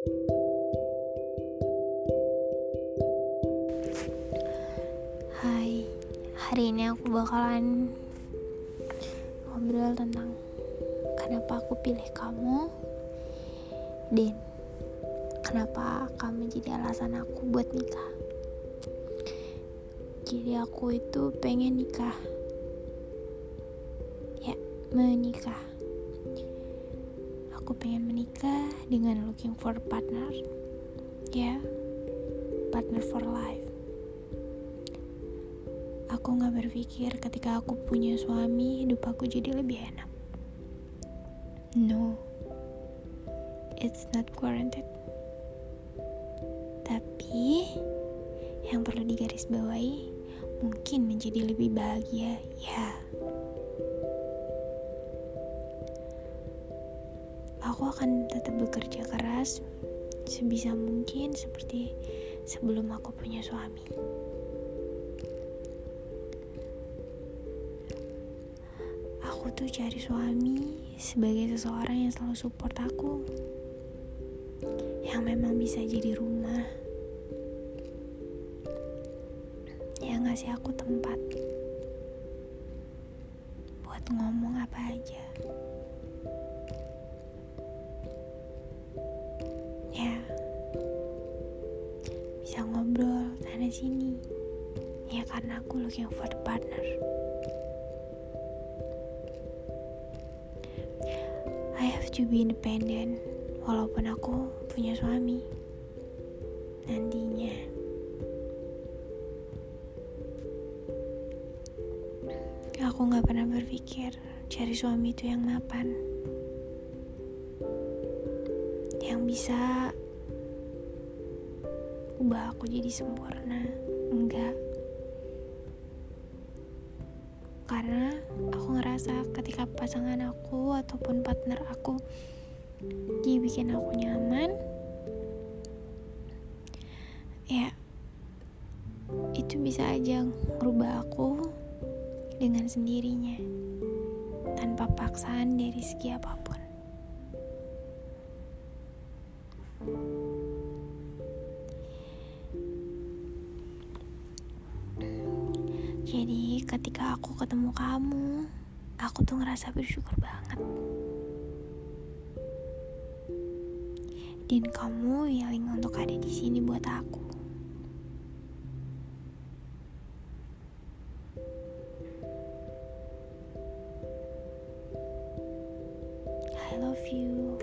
Hai, hari ini aku bakalan ngobrol tentang kenapa aku pilih kamu dan kenapa kamu jadi alasan aku buat nikah. Jadi aku itu pengen nikah. Ya, menikah. Aku pengen menikah dengan looking for partner. Ya, partner for life. Aku gak berpikir ketika aku punya suami, hidup aku jadi lebih enak. No, it's not guaranteed. Tapi, yang perlu digarisbawahi, mungkin menjadi lebih bahagia, ya. Aku akan tetap bekerja keras sebisa mungkin seperti sebelum aku punya suami. Aku tuh cari suami sebagai seseorang yang selalu support aku. Yang memang bisa jadi rumah. Yang ngasih aku tempat buat ngomong apa aja. Bisa ngobrol sana sini. Ya karena aku looking for the partner. I have to be independent walaupun aku punya suami nantinya aku gak pernah berpikir cari suami itu yang mapan yang bisa ubah aku jadi sempurna. Enggak. Karena aku ngerasa ketika pasangan aku ataupun partner aku dia bikin aku nyaman ya itu bisa aja ngerubah aku dengan sendirinya tanpa paksaan dari segi apa pun Jadi ketika aku ketemu kamu, aku tuh ngerasa bersyukur banget. Dan kamu willing untuk ada di sini buat aku. I love you.